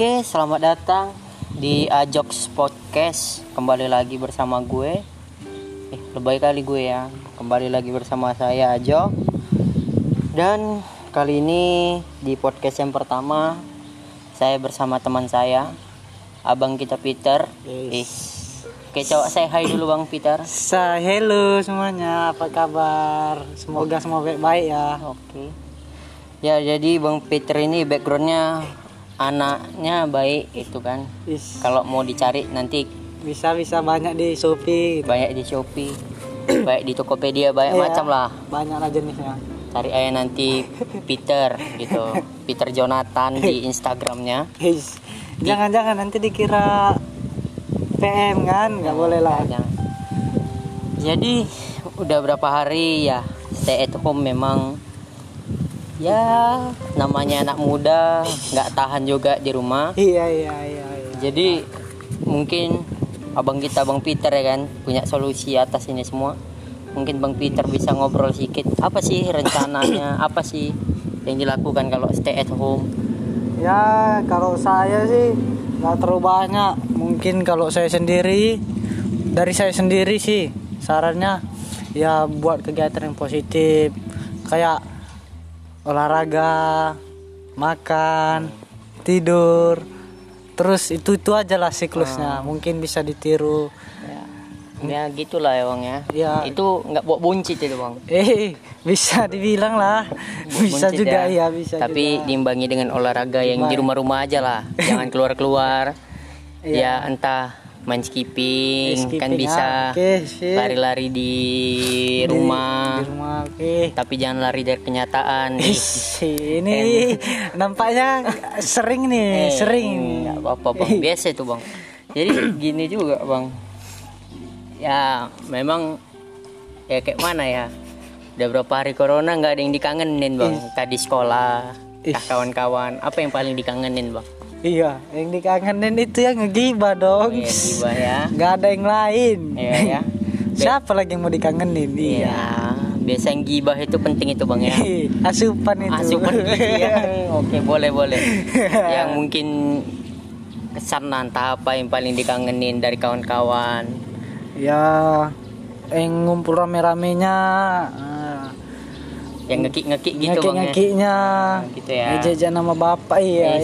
Oke, selamat datang di Ajox Podcast. Kembali lagi bersama gue. Eh, lebay kali gue ya. Kembali lagi bersama saya Ajo. Dan kali ini di podcast yang pertama saya bersama teman saya, abang kita Peter. Eh, Oke, coba saya hai dulu Bang Peter. Sa hello semuanya, apa kabar? Semoga semua baik-baik ya. Oke. Ya, jadi Bang Peter ini backgroundnya anaknya baik itu kan. Is, Kalau mau dicari nanti bisa bisa banyak di Shopee, gitu. banyak di Shopee, banyak di Tokopedia, banyak Iya, macam lah. Banyak lah jenisnya. Cari aja nanti Peter gitu, Peter Jonathan di Instagramnya. Is, jangan-jangan nanti dikira PM kan? Nggak boleh lah. Jangan. Jadi udah berapa hari ya stay at home memang ya namanya anak muda nggak tahan juga di rumah. Iya iya iya. iya. Jadi mungkin abang kita Bang Peter ya kan punya solusi atas ini semua. Mungkin Bang Peter bisa ngobrol sedikit. Apa sih rencananya? Apa sih yang dilakukan kalau stay at home? Ya kalau saya sih nggak terlalu banyak. Mungkin kalau saya sendiri dari saya sendiri sih sarannya ya buat kegiatan yang positif kayak olahraga, makan, tidur. Terus itu itu aja lah siklusnya. Mungkin bisa ditiru. Ya, ya gitulah ya Bang ya. Ya. Itu nggak bawa buncit itu Bang. Eh bisa dibilang lah. Bisa Buncit juga ya, bisa. Tapi juga. diimbangi dengan olahraga yang di rumah-rumah aja lah. Jangan keluar-keluar. Iya. Ya entah main skipping, Skipping, kan ah, bisa sip. lari-lari di rumah. Di rumah oke. Tapi jangan lari dari kenyataan. Ih, ini nampaknya sering nih, Eh, sering. nggak apa-apa bang, biasa itu bang. Jadi gini juga bang. Ya memang ya kayak mana ya. Udah berapa hari corona nggak ada yang dikangenin bang. Tadi sekolah, kawan-kawan. Apa yang paling dikangenin bang? Iya, yang dikangenin itu yang ngegibah dong. Iya gibah ya. Nggak ada yang lain. Iya ya. Siapa lagi yang mau dikangenin? Iya. Iya. Biasa yang gibah itu penting itu bang ya. Asupan itu. Asupan gitu ya. Oke boleh boleh. yang mungkin kesan entah apa yang paling dikangenin dari kawan-kawan. ya, yang ngumpul rame-ramenya. Ah, Yang ngekik-ngekik gitu bang ya. ngekik-ngekiknya. gitu ya. Ejejan nama bapak iya.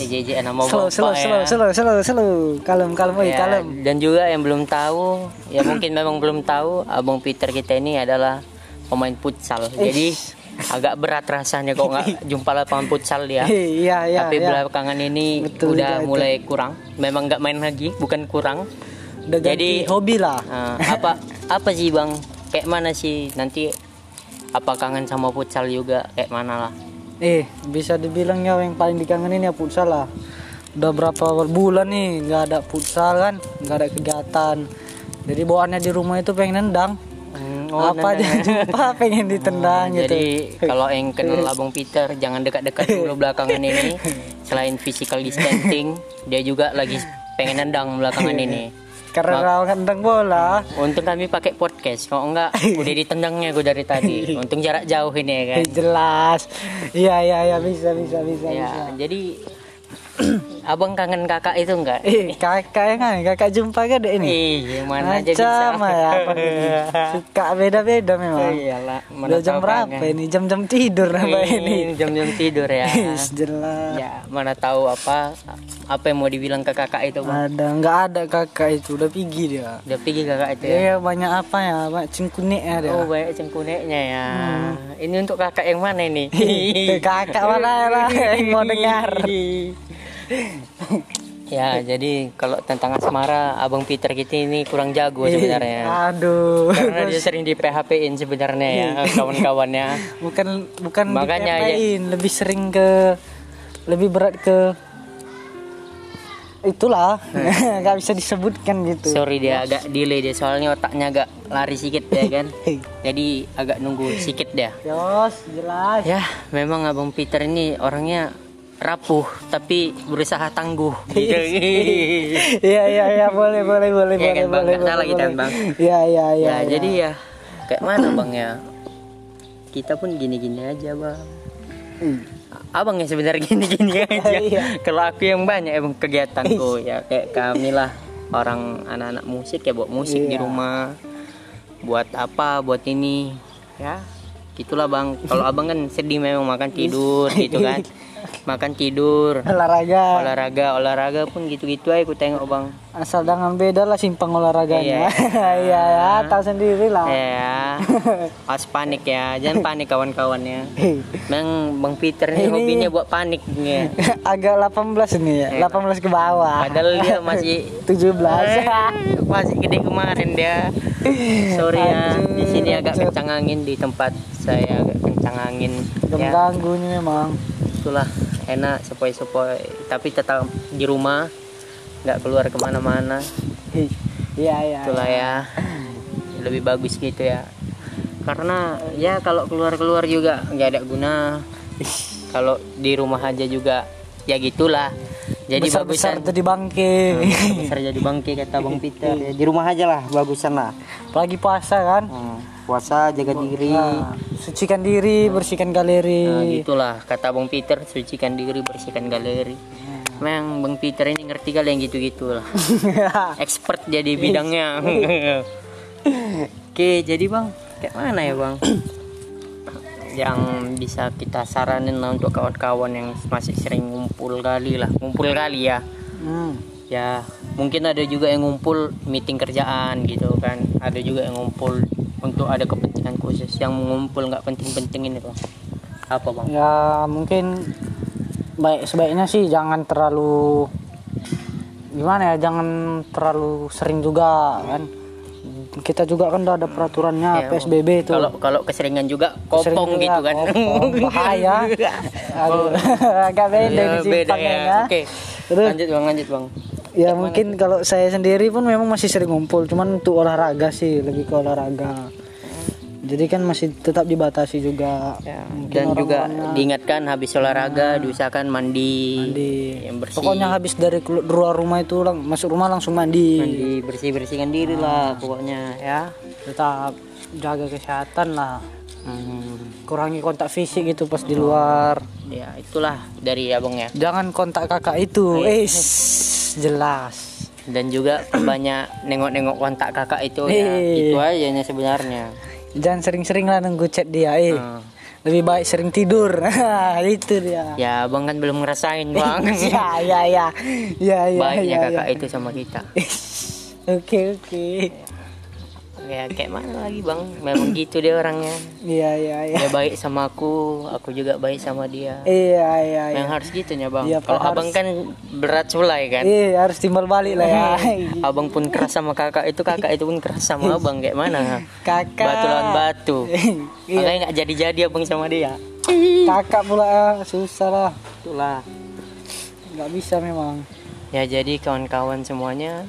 JJ nama Slow, bapak slow, ya. slow, slow, slow, slow. Kalem, kalem, Ya, kalem. Dan juga yang belum tahu, ya mungkin memang belum tahu, Abang Peter kita ini adalah pemain futsal. Jadi agak berat rasanya kok nggak jumpa lapangan futsal dia. Iya, iya, Tapi iya. belakangan ini Betul udah itu. mulai kurang. Memang nggak main lagi, bukan kurang. Udah Jadi- hobi lah. Nah, apa apa sih bang? Kayak mana sih nanti? Apa kangen sama futsal juga? Kayak mana lah? Eh, bisa dibilang ya yang paling dikangenin ya futsal lah. Udah berapa bulan nih nggak ada futsal kan, nggak ada kegiatan. Jadi bawaannya di rumah itu pengen nendang. Hmm, Apa aja jumpa pengen ditendang gitu. Jadi kalau yang kenal Abang Peter jangan dekat-dekat dulu belakangan ini. Selain physical distancing, dia juga lagi pengen nendang belakangan ini. Karena rawan nendang bola. Untung kami pakai podcast, kalau enggak udah ditendangnya gue dari tadi. Untung jarak jauh ini ya kan. Jelas. Iya, iya, iya bisa, bisa, bisa, Ya, bisa. jadi Abang kangen kakak itu enggak? Eh, kakak kan, kakak jumpa kan dek ini. Ih, mana aja bisa. Ya, apa ini? Suka beda-beda memang. Iyalah, mana Udah jam berapa kangen. ini? Jam-jam tidur apa ini? Jam-jam tidur ya. Jelas. ya, mana tahu apa apa yang mau dibilang ke kakak itu, Bang. Ada, nggak ada kakak itu udah pergi dia. Udah pergi kakak itu ya. Dia banyak apa ya, banyak cengkunik ya dia. Oh banyak cengkuneknya ya. Ini untuk kakak yang mana ini? kakak mana lah yang mau dengar? Ya jadi kalau tentang asmara abang Peter kita ini kurang jago sebenarnya. Aduh. Karena dia sering di PHP-in sebenarnya ya kawan-kawannya. Bukan bukan Makanya ya. di lebih sering ke lebih berat ke itulah nggak bisa disebutkan gitu. Sorry dia agak delay dia soalnya otaknya agak lari sedikit ya kan. Jadi agak nunggu sedikit dia. Yos, jelas. Ya memang abang Peter ini orangnya rapuh tapi berusaha tangguh. Gitu. Iya iya iya boleh boleh boleh boleh kan, Bang? boleh. Salah boleh, kita, boleh. Bang. Iya iya iya. ya jadi ya kayak mana bang ya kita pun gini-gini aja bang Hmm. abang yang sebenarnya gini-gini aja Iya. kalau aku yang banyak emang kegiatanku ya kayak kami lah orang anak-anak musik ya buat musik di rumah buat apa buat ini ya gitulah bang. Kalau abang kan sedih memang makan tidur gitu kan. Makan tidur. Olahraga. Olahraga olahraga pun gitu-gitu aja aku tengok bang. Asal jangan beda lah simpang olahraganya. Iya. iya. Ya. Tahu sendiri lah. Ya. Pas panik ya. Jangan panik kawan-kawannya. Bang Bang Peter nih Ini- hobinya buat panik nih. agak 18 nih ya. 18 ke bawah. Padahal dia masih 17 masih gede kemarin dia. Sorry ya, sini agak anjir. kencang angin di tempat saya agak kencang angin. Ya, mengganggu nih memang itulah enak sepoi-sepoi. Tapi tetap di rumah, nggak keluar ke mana-mana. Ih, iya iya Itulah ya, lebih bagus gitu ya. Karena ya kalau keluar-keluar juga nggak ada guna. Kalau di rumah aja juga ya gitulah. Jadi besar besar bagusan tadi bangke Hmm, besar jadi bangke kata Bang Peter ya. Di rumah aja lah bagusan lah. pagi puasa kan Hmm, puasa jaga diri. Nah, sucikan diri bersihkan galeri Nah, gitulah kata Bang Peter sucikan diri bersihkan galeri. Memang Bang Peter ini ngerti kali yang gitu-gitu lah. Expert jadi bidangnya. Oke, jadi Bang, kayak mana ya Bang? yang bisa kita saranin lah untuk kawan-kawan yang masih sering ngumpul kali lah, ngumpul kali ya. Hmm. ya mungkin ada juga yang ngumpul meeting kerjaan gitu kan. Ada juga yang ngumpul untuk ada kepentingan khusus. Yang ngumpul nggak penting-pentingin itu. Apa bang? Ya mungkin baik sebaiknya sih jangan terlalu gimana ya jangan terlalu sering juga kan kita juga kan udah ada peraturannya Ya, PSBB itu. Kalau kalau keseringan juga kopong juga, gitu kan. kopong, bahaya. Aduh, agak beda Ya, beda ya. ya. oke. Terus? lanjut bang lanjut bang. Ya mungkin kalau saya sendiri pun memang masih sering ngumpul. Cuman untuk olahraga sih lebih ke olahraga jadi kan masih tetap dibatasi juga. Ya, Mungkin dan juga diingatkan habis olahraga diusahakan mandi, mandi. yang bersih. Pokoknya habis dari kelu- keluar rumah itu lang masuk rumah langsung mandi, mandi bersih bersihkan diri lah pokoknya ya. Tetap jaga kesehatan lah. Hmm, kurangi kontak fisik gitu pas di luar. Ya itulah dari abang ya. Jangan kontak kakak itu. Eh jelas. Dan juga banyak nengok-nengok kontak kakak itu ya. Itu aja nya sebenarnya jangan sering-sering lah nunggu chat dia eh. Hmm. lebih baik sering tidur. Itu dia. Ya abang kan belum ngerasain bang. Ya ya ya. Ya ya baiknya ya, kakak ya. itu sama kita. Oke oke ya kayak mana lagi bang? Memang gitu dia orangnya. Iya iya iya. Dia baik sama aku aku juga baik sama dia. Iya iya iya. Yang harus gitu ya bang. Iya, kalau abang kan berat sulai kan? Iya harus timbal balik lah ya. Abang pun keras sama kakak itu kakak itu pun keras sama abang. Kayak mana? Kakak. Batu lawan batu. Iya. Makanya nggak jadi-jadi abang sama dia. Kakak pula susah lah. Itulah. Nggak bisa memang. Ya jadi kawan-kawan semuanya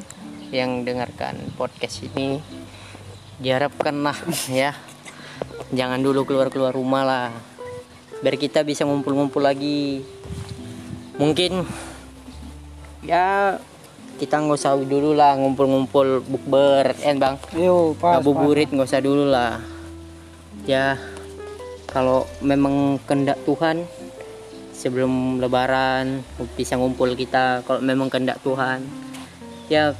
yang dengarkan podcast ini diharapkanlah ya. Jangan dulu keluar-keluar rumah lah. Biar kita bisa ngumpul-ngumpul lagi. Mungkin ya kita nggak usah dulu lah ngumpul-ngumpul bukber bang? Yo pas, pas. ngabuburit nggak usah dulu lah. Ya kalau memang kehendak Tuhan sebelum lebaran bisa ngumpul kita kalau memang kehendak Tuhan ya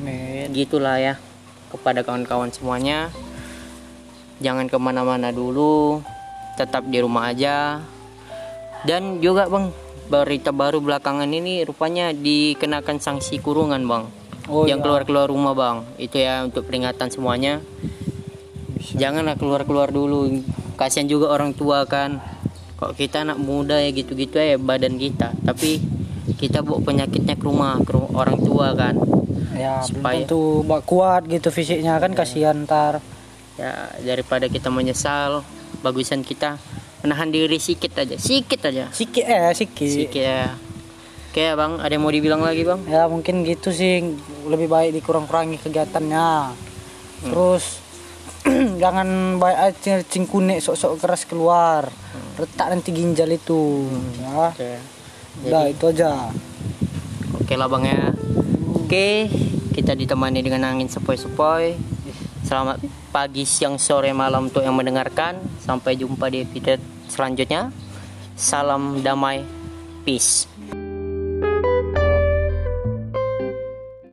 Amin. gitulah ya kepada kawan-kawan semuanya. Jangan ke mana-mana dulu tetap di rumah aja. Dan juga bang berita baru belakangan ini rupanya dikenakan sanksi kurungan bang. Oh yang iya. keluar-keluar rumah bang. Itu ya untuk peringatan semuanya. Janganlah keluar-keluar dulu. Kasihan juga orang tua kan. Kok kita anak muda ya gitu-gitu ya badan kita. Tapi kita bawa penyakitnya ke rumah ke orang tua kan ya Supaya- tentu kuat gitu fisiknya kan kasihan ntar. Ya daripada kita menyesal bagusan kita menahan diri sedikit aja sedikit aja. Sikit eh sikit. Sedikit ya. Oke ya, bang ada yang mau dibilang lagi bang? Ya mungkin gitu sih lebih baik dikurang-kurangi kegiatannya. Terus jangan baik aja cingkunek sok-sok keras keluar. Retak nanti ginjal itu ya. oke. Udah itu aja. Oke lah bang ya. Oke, kita ditemani dengan angin sepoi-sepoi. Selamat pagi, siang, sore, malam untuk yang mendengarkan. Sampai jumpa di episode selanjutnya. Salam damai. Peace.